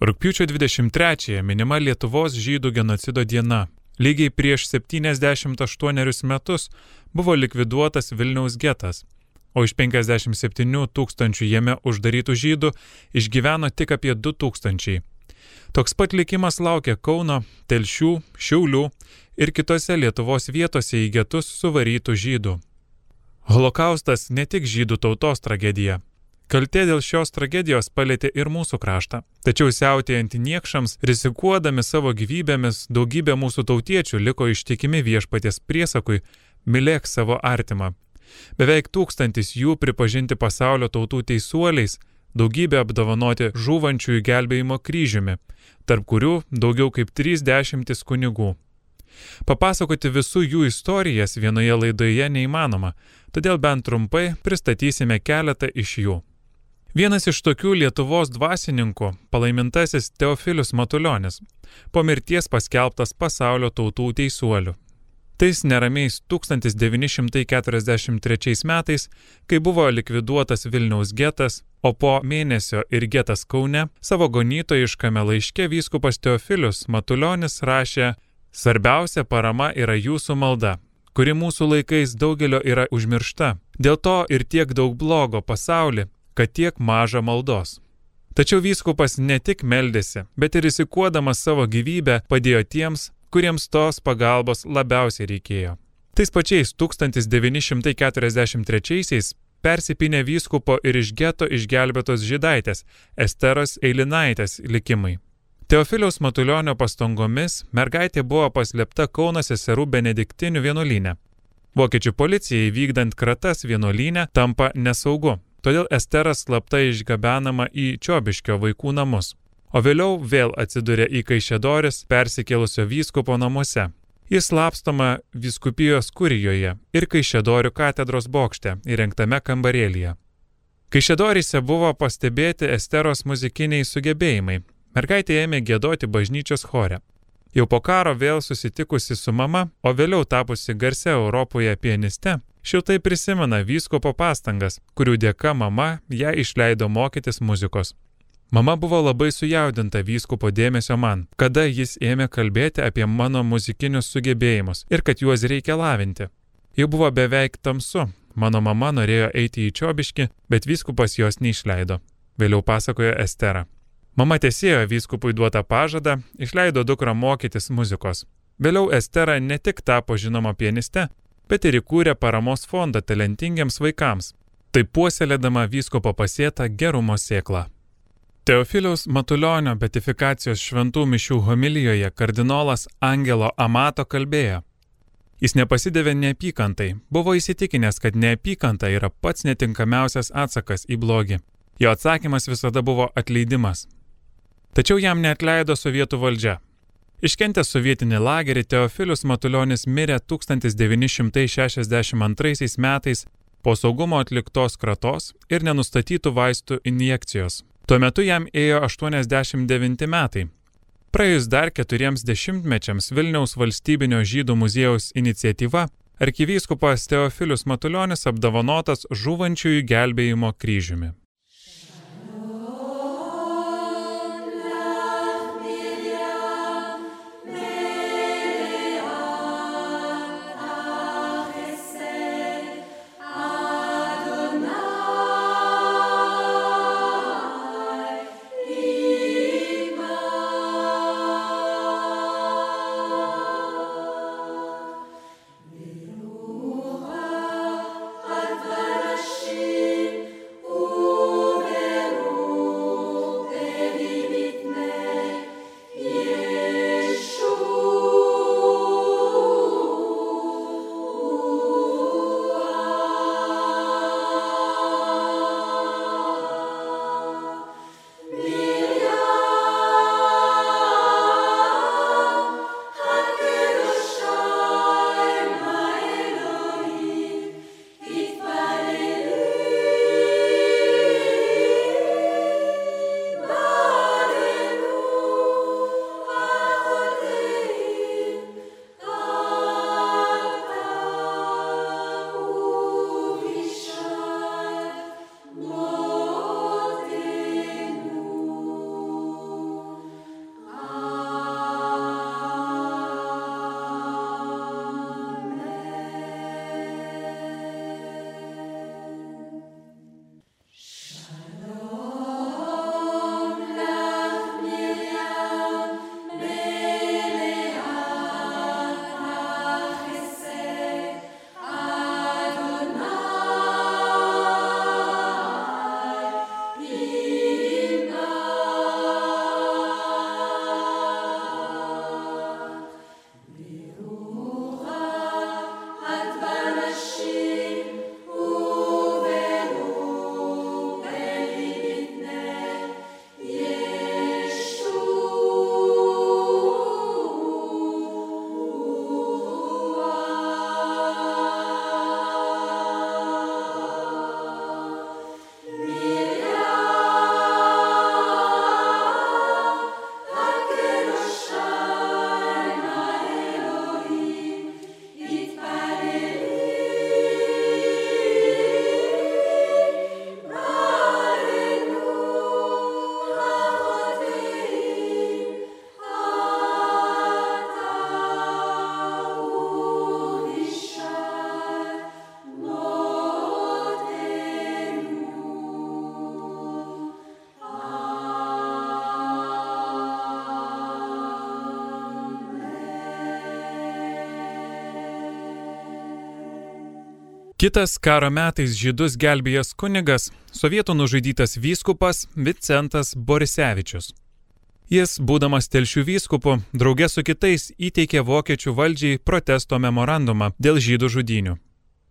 Rūpiučio 23-ąją minima Lietuvos žydų genocido diena. Lygiai prieš 78 metus buvo likviduotas Vilniaus getas, o iš 57 tūkstančių jame uždarytų žydų išgyveno tik apie 2 tūkstančiai. Toks pat likimas laukia Kauno, Telšių, Šiaulių ir kitose Lietuvos vietose į getus suvarytų žydų. Holokaustas ne tik žydų tautos tragedija, Kaltė dėl šios tragedijos palėtė ir mūsų kraštą. Tačiau siautėjant niekšams, rizikuodami savo gyvybėmis, daugybė mūsų tautiečių liko ištikimi viešpaties priesakui - mylėk savo artimą. Beveik tūkstantis jų pripažinti pasaulio tautų teisuoliais, daugybė apdovanoti žūvančiųjų gelbėjimo kryžiumi, tarp kurių daugiau kaip 30 kunigų. Papasakoti visų jų istorijas vienoje laidoje neįmanoma, todėl bent trumpai pristatysime keletą iš jų. Vienas iš tokių Lietuvos dvasininkų - palaimintasis Teofilius Matuljonis, po mirties paskelbtas pasaulio tautų teisuoliu. Tais neramiais 1943 metais, kai buvo likviduotas Vilniaus getas, o po mėnesio ir getas Kaune, savo gonytojiškame laiške vyskupas Teofilius Matuljonis rašė Svarbiausia parama yra jūsų malda, kuri mūsų laikais daugelio yra užmiršta. Dėl to ir tiek daug blogo pasaulį kad tiek maža maldos. Tačiau vyskupas ne tik meldėsi, bet ir įsikuodamas savo gyvybę padėjo tiems, kuriems tos pagalbos labiausiai reikėjo. Tais pačiais 1943-aisiais persipinė vyskupo ir iš geto išgelbėtos žydaitės Esteros Eilinaitės likimai. Teofiliaus Matulionio pastangomis mergaitė buvo paslėpta Kauno seserų benediktinių vienuolynė. Vokiečių policijai vykdant kratas vienuolynę tampa nesaugu, Todėl Esteras slapta išgabenama į Čiobiškio vaikų namus, o vėliau vėl atsiduria į Kaišėdoris persikėlusio vyskupo namuose. Jis slapstoma viskupijos kurijoje ir Kaišėdorių katedros bokšte įrengtame kambarėlyje. Kaišėdoryse buvo pastebėti Esteros muzikiniai sugebėjimai. Mergaitė ėmė gėdoti bažnyčios chore. Jau po karo vėl susitikusi su mama, o vėliau tapusi garsia Europoje pianiste, Šiltai prisimena vyskopo pastangas, kurių dėka mama ją išleido mokytis muzikos. Mama buvo labai sujaudinta vyskupo dėmesio man, kada jis ėmė kalbėti apie mano muzikinius sugebėjimus ir kad juos reikia lavinti. Jau buvo beveik tamsu, mano mama norėjo eiti į čiobiškį, bet vyskupas jos neišleido. Vėliau pasakojo Estera. Mama tiesėjo vyskupui duotą pažadą, išleido dukrą mokytis muzikos. Vėliau Estera ne tik tapo žinoma pianiste, bet ir įkūrė paramos fondą talentingiems vaikams, taip puoselėdama vyskopo pasėtą gerumo sėklą. Teofiliaus Matulionio betifikacijos šventų mišių homilijoje kardinolas Angelo Amato kalbėjo. Jis nepasidavė neapykantai, buvo įsitikinęs, kad neapykanta yra pats netinkamiausias atsakas į blogį. Jo atsakymas visada buvo atleidimas. Tačiau jam neatleido sovietų valdžia, Iškentęs sovietinį lagerį Teofilius Matuljonis mirė 1962 metais po saugumo atliktos kratos ir nenustatytų vaistų injekcijos. Tuo metu jam ėjo 89 metai. Praėjus dar keturiems dešimtmečiams Vilniaus valstybinio žydų muziejaus iniciatyva arkivyskupas Teofilius Matuljonis apdovanotas žuvančiųjų gelbėjimo kryžiumi. Kitas karo metais žydus gelbėjęs kunigas - sovietų nužudytas vyskupas Vicentas Borisevičius. Jis, būdamas telšių vyskupu, draugė su kitais įteikė vokiečių valdžiai protesto memorandumą dėl žydų žudinių.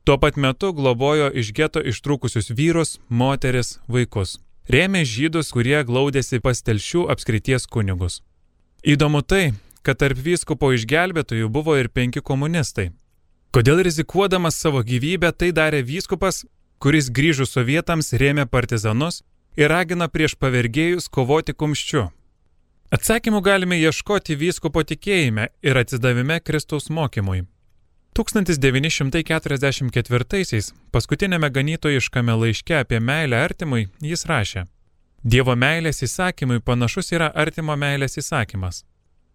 Tuo pat metu globojo iš geto ištrūkusius vyrus, moteris, vaikus. Rėmė žydus, kurie glaudėsi pas telšių apskrities kunigus. Įdomu tai, kad tarp vyskupo išgelbėtojų buvo ir penki komunistai Kodėl rizikuodamas savo gyvybę tai darė vyskupas, kuris grįžus sovietams rėmė partizanus ir ragina prieš pavergėjus kovoti kumščiu? Atsakymų galime ieškoti vyskupo tikėjime ir atsidavime Kristaus mokymui. 1944-aisiais paskutinėme ganytojiškame laiške apie meilę artimui jis rašė Dievo meilės įsakymui panašus yra artimo meilės įsakymas.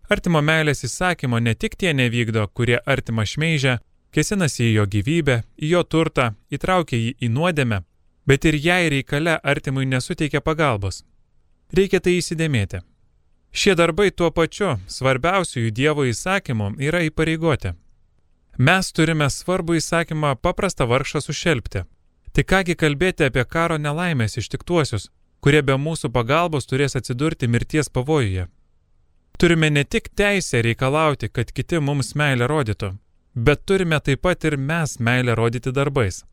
Artimo meilės įsakymo ne tik tie nevykdo, kurie artimą šmeižia, kėsinasi į jo gyvybę, į jo turtą, įtraukia jį į nuodėmę, bet ir jai reikale artimui nesuteikia pagalbos. Reikia tai įsidėmėti. Šie darbai tuo pačiu svarbiausiųjų Dievo įsakymų yra įpareigoti. Mes turime svarbų įsakymą paprastą vargšą sušelbti. Tai kągi kalbėti apie karo nelaimės ištiktuosius, kurie be mūsų pagalbos turės atsidurti mirties pavojuje. Turime ne tik teisę reikalauti, kad kiti mums meilę rodytų, bet turime taip pat ir mes meilę rodyti darbais.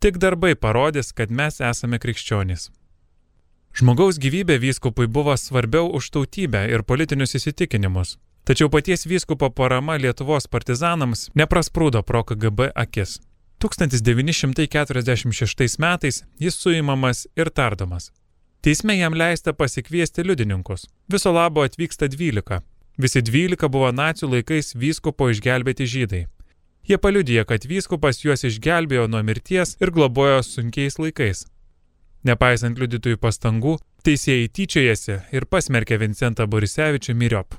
Tik darbai parodys, kad mes esame krikščionys. Žmogaus gyvybė vyskupui buvo svarbiau už tautybę ir politinius įsitikinimus. Tačiau paties vyskupo parama Lietuvos partizanams neprasprūdo pro KGB akis. 1946 metais jis suimamas ir tardomas. Teisme jam leista pasikviesti liudininkus. Viso labo atvyksta 12. Visi 12 buvo nacijų laikais vyskupo išgelbėti žydai. Jie paliudija, kad vyskupas juos išgelbėjo nuo mirties ir globojo sunkiais laikais. Nepaisant liudytojų pastangų, teisėjai tyčiojasi ir pasmerkė Vincentą Borisevičių myriop.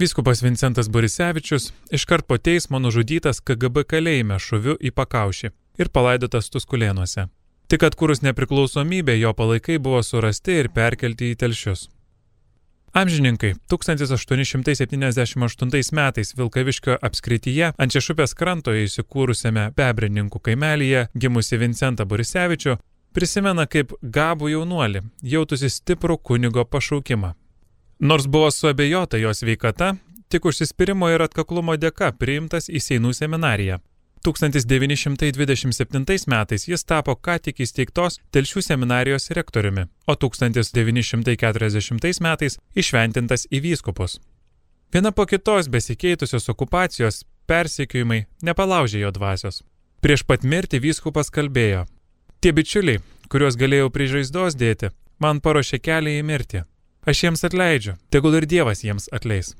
Vyskupas Vincentas Borisevičius iškart po teismo nužudytas KGB kalėjime šuviu į pakaušį ir palaidotas Tuskulėnuose. Tik atkūrus nepriklausomybę jo palaikai buvo surasti ir perkelti į telšius. Amžininkai 1878 metais Vilkaviškio apskrityje ant Češupės krantoje įsikūrusiame Bebrininkų kaimelyje gimusi Vincentą Borisevičių prisimena kaip gabų jaunuolį, jautusi stiprų kunigo pašaukimą. Nors buvo suabejota jos veikata, tik užsispyrimo ir atkaklumo dėka priimtas į Seinų seminariją. 1927 metais jis tapo ką tik įsteigtos Telšių seminarijos rektoriumi, o 1940 metais išventintas į vyskupus. Viena po kitos besikeitusios okupacijos persekiojimai nepalaužė jo dvasios. Prieš pat mirtį vyskupas kalbėjo. Tie bičiuliai, kuriuos galėjau prie žaizdos dėti, man paruošė kelią į mirtį. Aš jiems atleidžiu, tegul ir Dievas jiems atleis.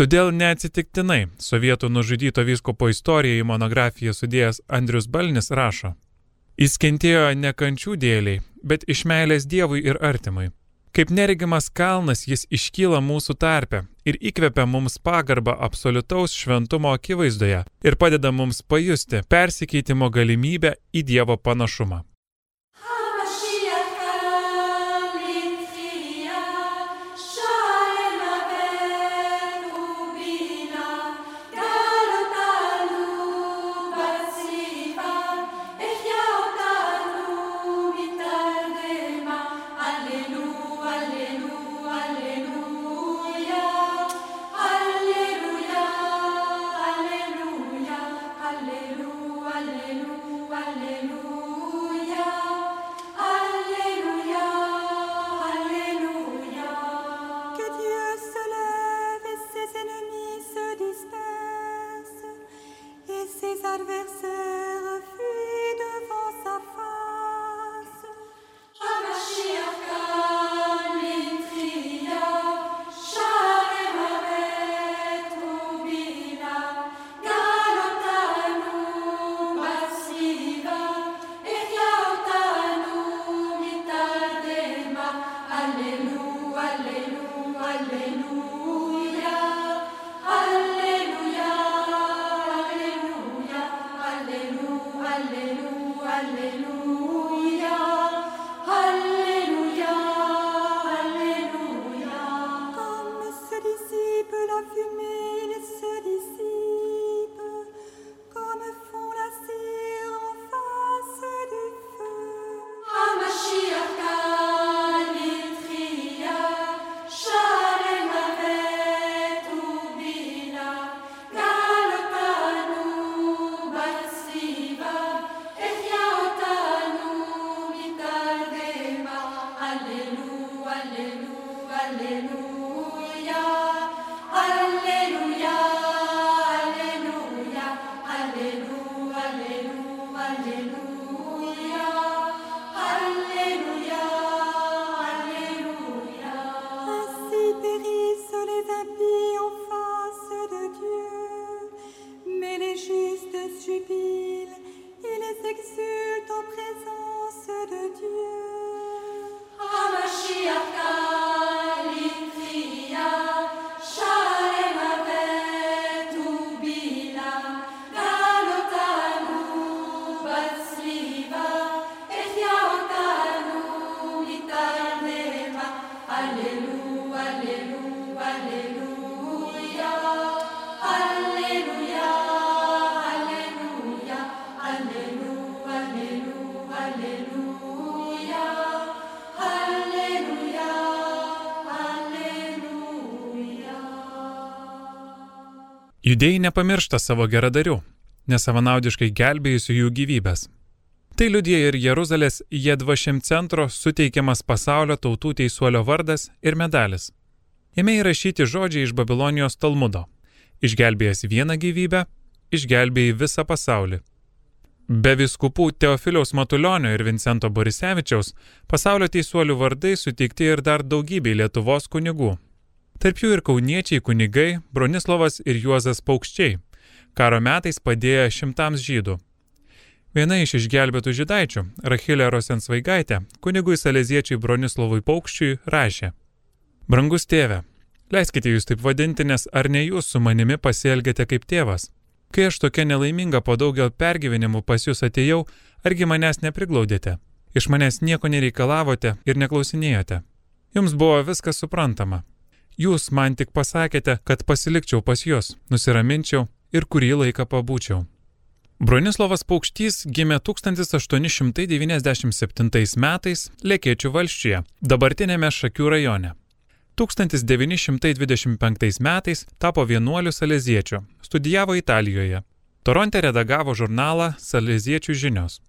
Todėl neatsitiktinai sovietų nužudyto vyskupo istoriją į monografiją sudėjęs Andrius Balnis rašo. Jis kentėjo ne kančių dėliai, bet iš meilės Dievui ir artimui. Kaip neregimas kalnas jis iškyla mūsų tarpe ir įkvepia mums pagarbą absoliutaus šventumo akivaizdoje ir padeda mums pajusti persikeitimo galimybę į Dievo panašumą. Judėjai nepamiršta savo geradarių, nesavanaudiškai gelbėjusių jų gyvybės. Tai liudija ir Jeruzalės Jedvašim centro suteikiamas pasaulio tautų teisuolio vardas ir medalis. Jame įrašyti žodžiai iš Babilonijos Talmudo. Išgelbėjęs vieną gyvybę, išgelbėjai visą pasaulį. Be viskupų Teofiliaus Matulionio ir Vincento Borisevičiaus pasaulio teisuolių vardai suteikti ir dar daugybei Lietuvos kunigų. Tarp jų ir kauniečiai kunigai Bronislavas ir Juozas Paukščiai, karo metais padėję šimtams žydų. Viena iš išgelbėtų žydaičių, Rachilė Rosensvaigaitė, kunigui saleziečiui Bronislavui Paukščiui rašė. Brangus tėve, leiskite jūs taip vadinti, nes ar ne jūs su manimi pasielgėte kaip tėvas? Kai aš tokia nelaiminga po daugel pergyvenimų pas jūs atėjau, argi manęs nepriglaudėte? Iš manęs nieko nereikalavote ir neklausinėjote. Jums buvo viskas suprantama. Jūs man tik pasakėte, kad pasilikčiau pas jūs, nusiraminčiau ir kurį laiką pabūčiau. Bronislavas Paukštys gimė 1897 metais Lekėčių valščiuje, dabartinėme Šakių rajone. 1925 metais tapo vienuoliu saleziečiu, studijavo Italijoje. Toronte redagavo žurnalą Saleziečių žinios.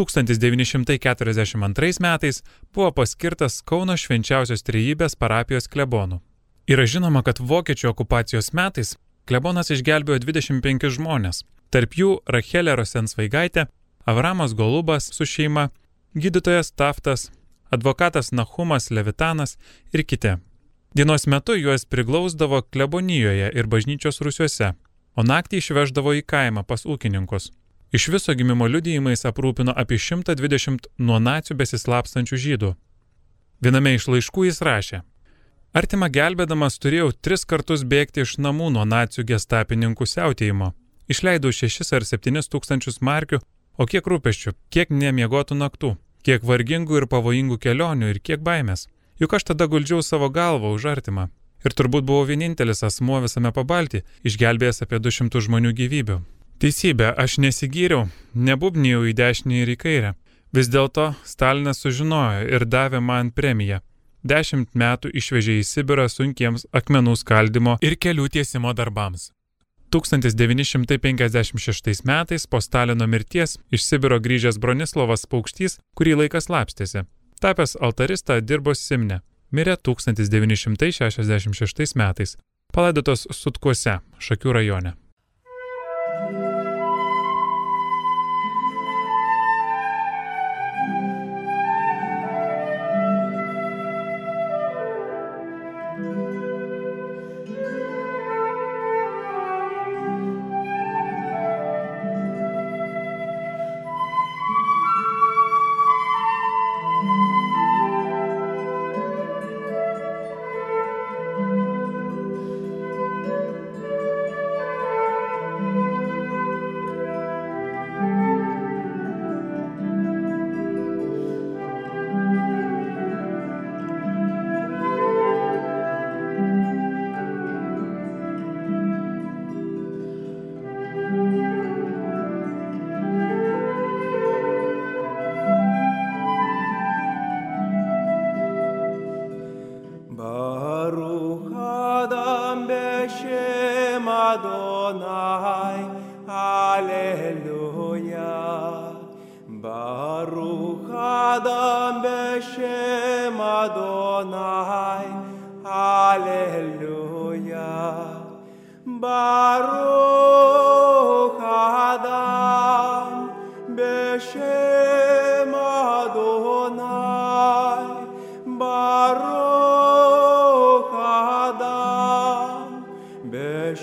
1942 metais buvo paskirtas Kauno švenčiausios trejybės parapijos klebonų. Yra žinoma, kad vokiečių okupacijos metais klebonas išgelbėjo 25 žmonės, tarp jų Rachelė Rosensvaigaitė, Avramas Golubas su šeima, gydytojas Taftas, advokatas Nahumas Levitanas ir kiti. Dienos metu juos priglausdavo klebonijoje ir bažnyčios rusiuose, o naktį išveždavo į kaimą pas ūkininkus. Iš viso gimimo liudijimais aprūpino apie 120 nuo nacijų besislapstančių žydų. Viename iš laiškų jis rašė, Artima gelbėdamas turėjau tris kartus bėgti iš namų nuo nacijų gestapininkų siautėjimo. Išleidau šešis ar septynis tūkstančius markių, o kiek rūpeščių, kiek nemiegotų naktų, kiek vargingų ir pavojingų kelionių ir kiek baimės. Juk aš tada guldžiau savo galvą už artimą. Ir turbūt buvau vienintelis asmuo visame pabalti, išgelbėjęs apie 200 žmonių gyvybių. Teisybė, aš nesigyriau, nebubnijau į dešinį ir į kairę. Vis dėlto Stalinas sužinojo ir davė man premiją. Dešimt metų išvežė į Sibirą sunkiems akmenų skaldimo ir kelių tiesimo darbams. 1956 metais po Stalino mirties iš Sibiro grįžęs Bronislavas Paukštys kurį laiką slapstėsi. Tapęs altaristą dirbo Simne. Mirė 1966 metais. Palaidotos Sutkuose, Šakių rajone.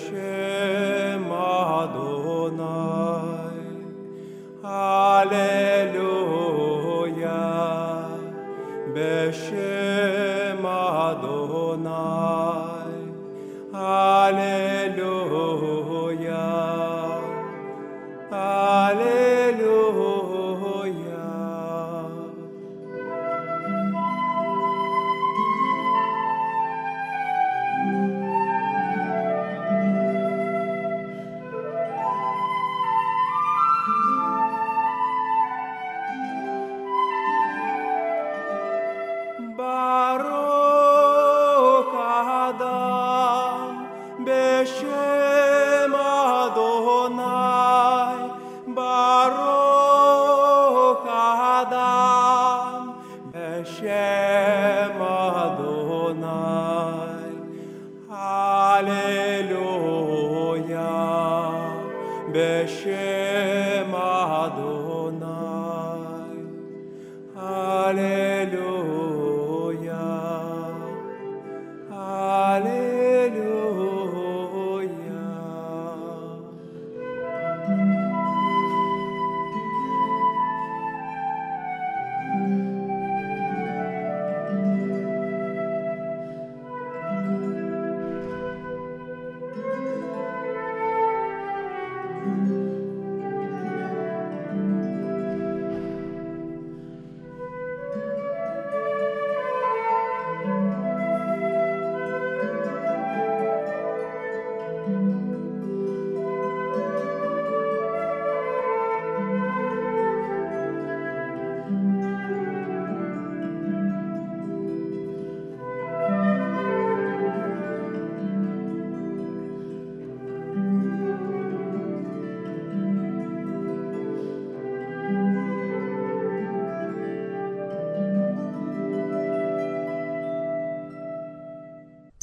Hashem Adonai.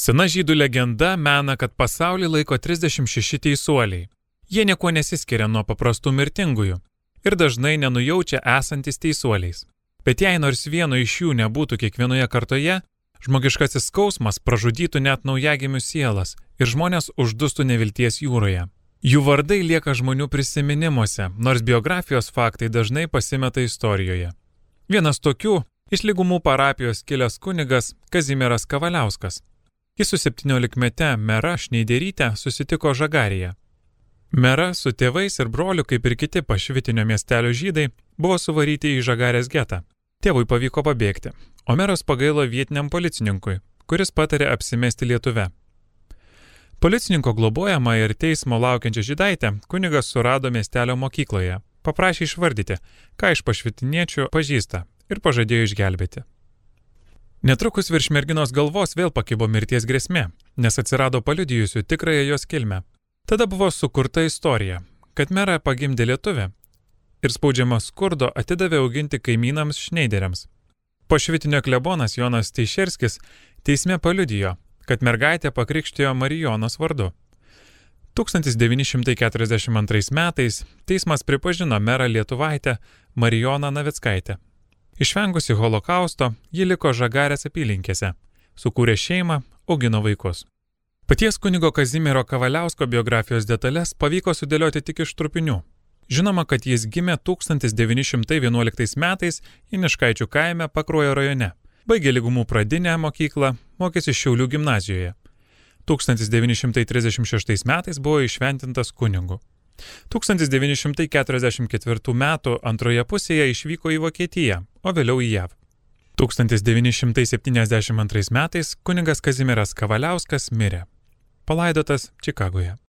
Sena žydų legenda mena, kad pasaulį laiko 36 teisuoliai. Jie nieko nesiskiria nuo paprastų mirtingųjų ir dažnai nenujaučia esantis teisuoliais. Bet jei nors vieno iš jų nebūtų kiekvienoje kartoje, žmogiškasis skausmas pražudytų net naujagimių sielas ir žmonės uždustų nevilties jūroje. Jų vardai lieka žmonių prisiminimuose, nors biografijos faktai dažnai pasimeta istorijoje. Vienas tokių iš lygumų parapijos kilęs kunigas Kazimieras Kavaliauskas. Jis su 17-mete mera Šneiderytė susitiko Žagarėje. Mera su tėvais ir broliu, kaip ir kiti pašvitinio miestelio žydai, buvo suvaryti į Žagarės getą. Tėvui pavyko pabėgti, o meras pagailo vietiniam policininkui, kuris patarė apsimesti Lietuve. Policininko globojama ir teismo laukiančią žydaitę kunigas surado miestelio mokykloje, paprašė išvardyti, ką iš pašvitiniečių pažįsta ir pažadėjo išgelbėti. Netrukus virš merginos galvos vėl pakibo mirties grėsmė, nes atsirado paliudijusių tikrąją jos kilmę. Tada buvo sukurta istorija, kad merą pagimdė lietuvė ir spaudžiama skurdo atidavė auginti kaimynams šneideriams. Pošvitinio klebonas Jonas Teišerskis teisme paliudijo, kad mergaitė pakrikštijo Marijonos vardu. 1942 metais teismas pripažino merą Lietuvaitę Marijoną Navickaitę. Išvengusi holokausto, ji liko žagarės apylinkėse, sukūrė šeimą, augino vaikus. Paties kunigo Kazimiero Kavaliausko biografijos detalės pavyko sudėlioti tik iš trupinių. Žinoma, kad jis gimė 1911 metais Iniškaičių kaime Pakruojo rajone, baigė lygumų pradinę mokyklą, mokėsi Šiaulių gimnazijoje. 1936 metais buvo išventintas kunigu. 1944 m. antroje pusėje išvyko į Vokietiją, o vėliau į JAV. 1972 metais kuningas Kazimieras Kavaliauskas mirė. Palaidotas Čikagoje.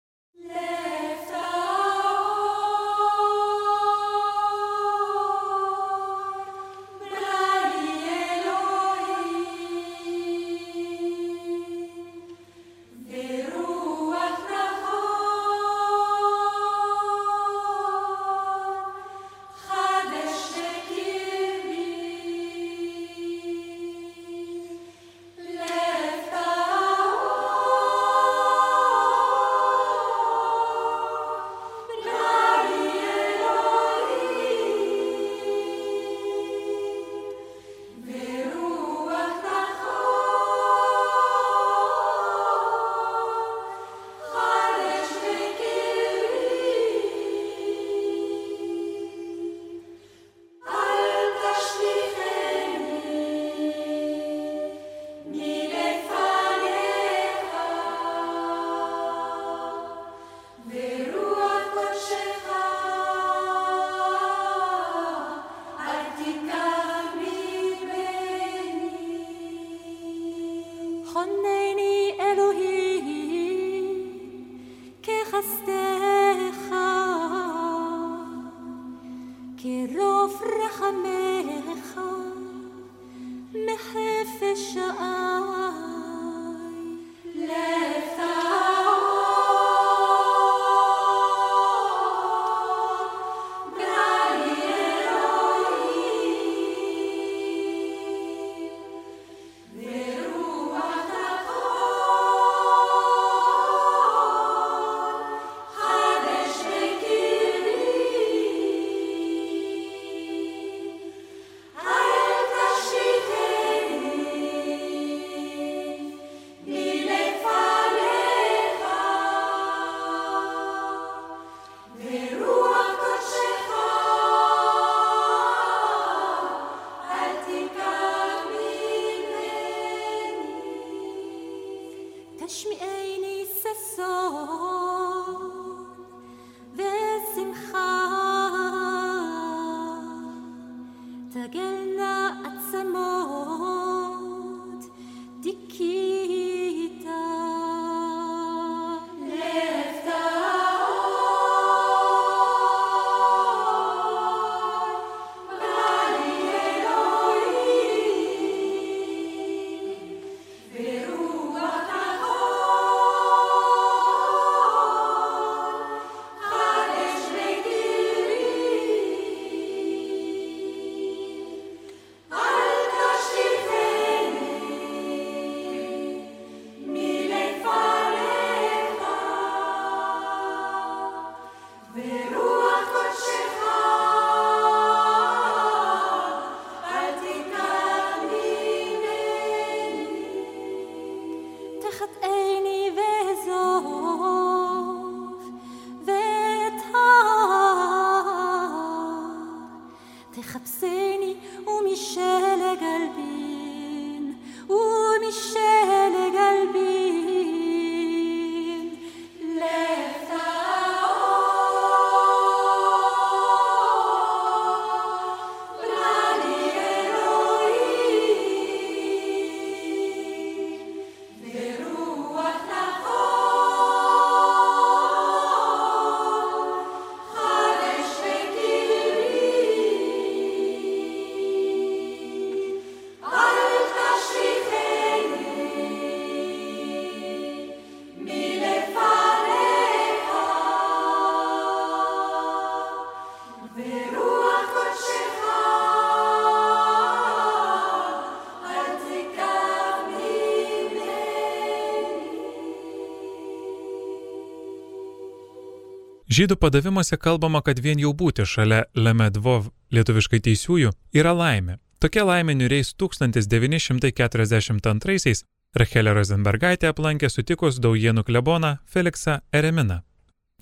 Žydų padavimuose kalbama, kad vien jau būti šalia Lemedvov lietuviškai teisiųjų yra laimė. Tokia laimė niuriais 1942-aisiais Rachelė Rosenbergaitė aplankė sutikus Daujienų kleboną Feliksą Ereminą.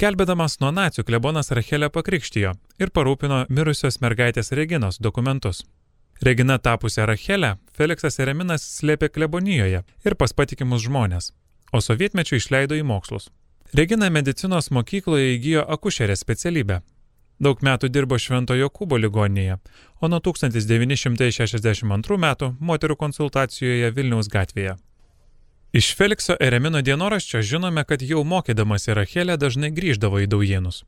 Kelbėdamas nuo nacijų klebonas Rachelę pakrikštijo ir parūpino mirusios mergaitės Reginos dokumentus. Regina tapusią Rachelę Feliksas Ereminas slėpė klebonijoje ir pas patikimus žmonės, o sovietmečiu išleido į mokslus. Regina medicinos mokykloje įgyjo akušerės specialybę. Daug metų dirbo Šventojo Kubo ligoninėje, o nuo 1962 metų moterų konsultacijoje Vilniaus gatvėje. Iš Felikso Eremino dienoraščio žinome, kad jau mokydamasi Rachelė dažnai grįždavo į Daujienus.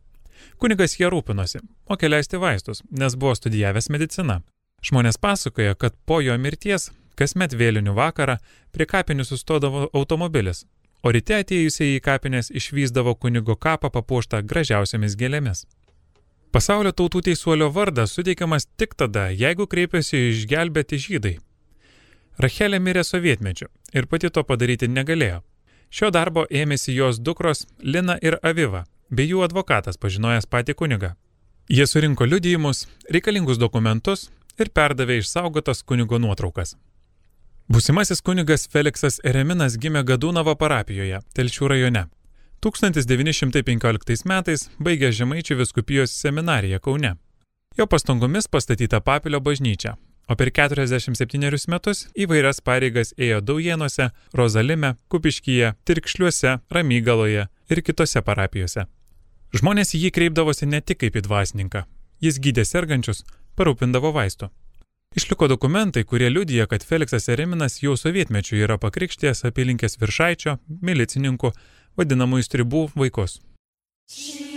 Kunigas jie rūpinosi, mokė leisti vaistus, nes buvo studijavęs mediciną. Žmonės pasakoja, kad po jo mirties kasmet vėlinių vakarą prie kapinių sustodavo automobilis, o ryte atėjusiai į kapines išvysdavo kunigo kapą papuoštą gražiausiamis gėlėmis. Pasaulio tautų teisuolio vardas suteikiamas tik tada, jeigu kreipiasi išgelbėti žydai. Rachelė mirė sovietmečiu ir pati to padaryti negalėjo. Šio darbo ėmėsi jos dukros Lina ir Aviva, bei jų advokatas pažinojęs patį kunigą. Jie surinko liudijimus, reikalingus dokumentus ir perdavė išsaugotas kunigo nuotraukas. Būsimasis kunigas Feliksas Ereminas gimė Gadūnavo parapijoje, Telšių rajone. 1915 metais baigė Žemaičių viskupijos seminariją Kaune. Jo pastangomis pastatyta papilio bažnyčia, o per 47 metus įvairias pareigas ėjo Daujienuose, Rozalime, Kupiškyje, Tirkšliuose, Ramygaloje ir kitose parapijose. Žmonės į jį kreipdavosi ne tik kaip į dvasininką. Jis gydė sergančius, parūpindavo vaistų. Išliko dokumentai, kurie liudija, kad Feliksas Ereminas jau sovietmečiu yra pakrikštėjęs apylinkės viršaičio, milicininkų, vadinamų įstribų vaikus. Ši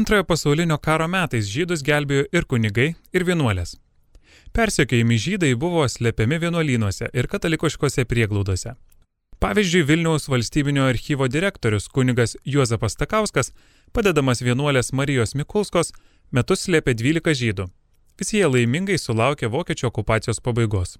Antrojo pasaulinio karo metais žydus gelbėjo ir kunigai, ir vienuolės. Persiekėjami žydai buvo slepiami vienuolynuose ir katalikiškose prieglaudose. Pavyzdžiui, Vilniaus valstybinio archyvo direktorius kunigas Juozapas Takauskas, padedamas vienuolės Marijos Mikulskos, metus slėpė 12 žydų. Visi jie laimingai sulaukė vokiečių okupacijos pabaigos.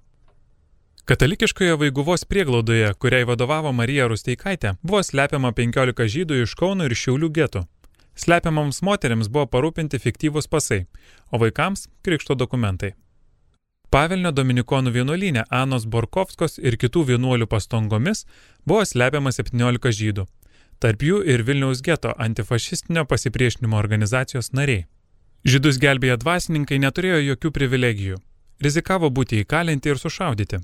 Katalikiškoje Vaiguvos prieglaudoje, kuriai vadovavo Marija Rusteikaitė, buvo slepiama 15 žydų iš Kauno ir Šiaulių getų. Slepiamoms moteriams buvo parūpinti fiktyvūs pasai, o vaikams - krikšto dokumentai. Pavilnio Dominikonų vienuolynė Anos Borkovskos ir kitų vienuolių pastangomis buvo slepiama 17 žydų, tarp jų ir Vilniaus geto antifašistinio pasipriešinimo organizacijos nariai. Žydus gelbėję dvasininkai neturėjo jokių privilegijų, rizikavo būti įkalinti ir sušaudyti.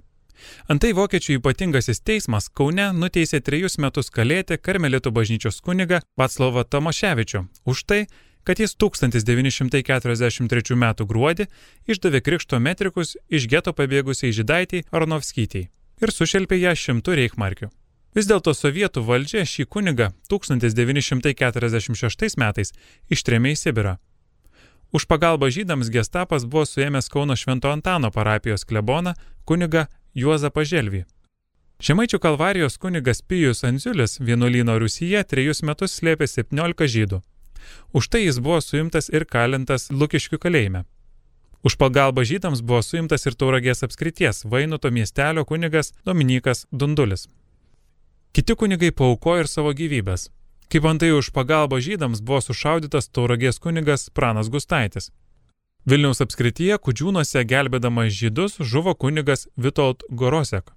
Antai vokiečių ypatingasis teismas Kaune nuteisė trejus metus kalėti karmelitų bažnyčios kunigą Vaclavą Tomaševičių už tai, kad jis 1943 m. gruodį išdavė krikšto metrikus iš geto pabėgusiai žydaitiai Arnovskytei ir sušelpė ją šimtų reikmarkių. Vis dėlto sovietų valdžia šį kunigą 1946 metais ištrėmė į Sibirą. Už pagalbą žydams gestapas buvo suėmęs Kauno Švento Antano parapijos kleboną kunigą Juozapą Želvį. Žemaičių kalvarijos kunigas Pijus Anziulis vienuolyno Rusyje trejus metus slėpė 17 žydų. Už tai jis buvo suimtas ir kalintas Lukiškių kalėjime. Už pagalbą žydams buvo suimtas ir Tauragės apskrities Vainuto miestelio kunigas Dominikas Dundulis. Kiti kunigai paukojo ir savo gyvybės. Kaip antai už pagalbą žydams buvo sušaudytas Tauragės kunigas Pranas Gustaitis. Vilniaus apskrityje Kudžiūnuose gelbėdamas žydus žuvo kunigas Vitold Gorosek.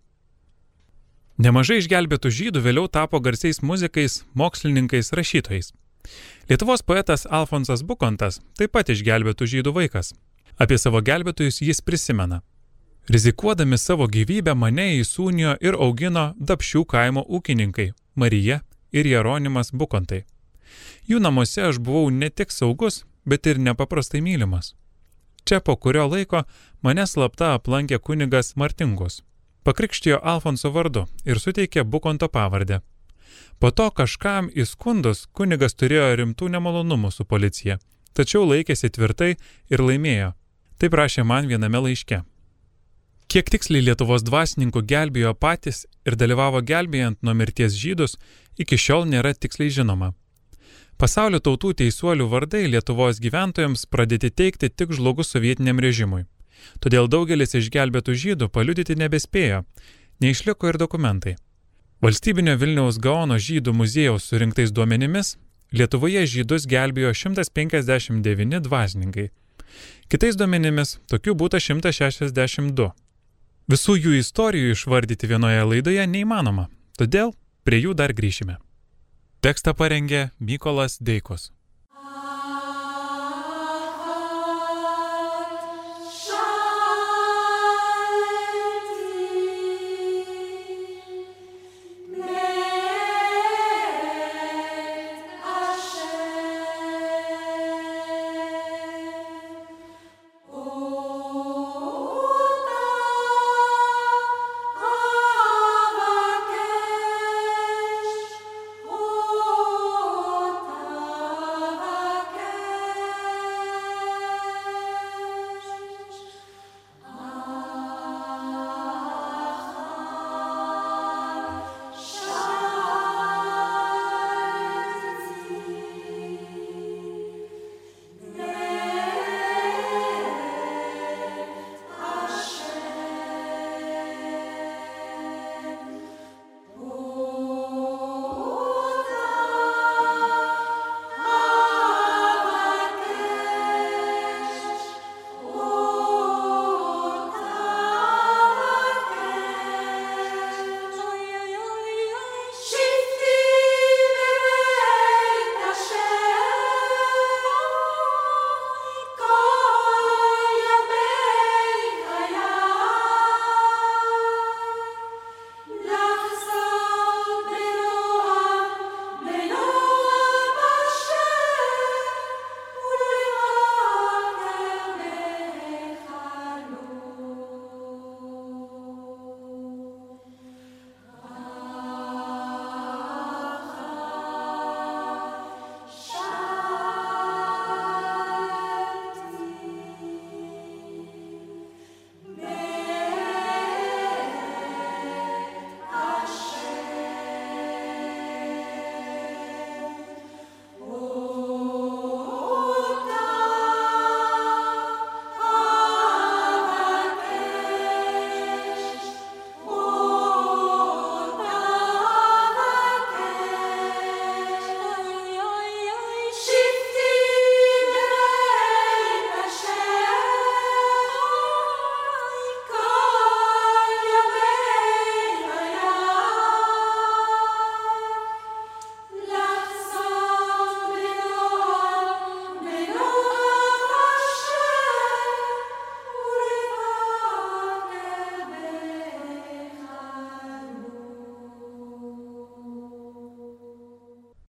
Nemažai išgelbėtų žydų vėliau tapo garsiais muzikais, mokslininkais, rašytojais. Lietuvos poetas Alfonsas Bukontas taip pat išgelbėtų žydų vaikas. Apie savo gelbėtojus jis prisimena. Rizikuodami savo gyvybę mane įsūnijo ir augino Dapšių kaimo ūkininkai - Marija ir Jeronimas Bukontai. Jų namuose aš buvau ne tik saugus, bet ir nepaprastai mylimas. Čia po kurio laiko mane slapta aplankė kunigas Martingus. Pakrikštijo Alfonso vardu ir suteikė Bukonto pavardę. Po to kažkam įskundus kunigas turėjo rimtų nemalonumų su policija, tačiau laikėsi tvirtai ir laimėjo. Taip rašė man viename laiške. Kiek tiksliai Lietuvos dvasininkų gelbėjo patys ir dalyvavo gelbėjant nuo mirties žydus, iki šiol nėra tiksliai žinoma. Pasaulio tautų teisuolių vardai Lietuvos gyventojams pradėti teikti tik žlugus sovietiniam režimui. Todėl daugelis išgelbėtų žydų paliudyti nebespėjo, neišliko ir dokumentai. Valstybinio Vilniaus Gaono žydų muziejaus surinktais duomenimis Lietuvoje žydus gelbėjo 159 dvasininkai. Kitais duomenimis tokių būta 162. Visų jų istorijų išvardyti vienoje laidoje neįmanoma, todėl prie jų dar grįšime. Tekstą parengė Mykolas Deikos.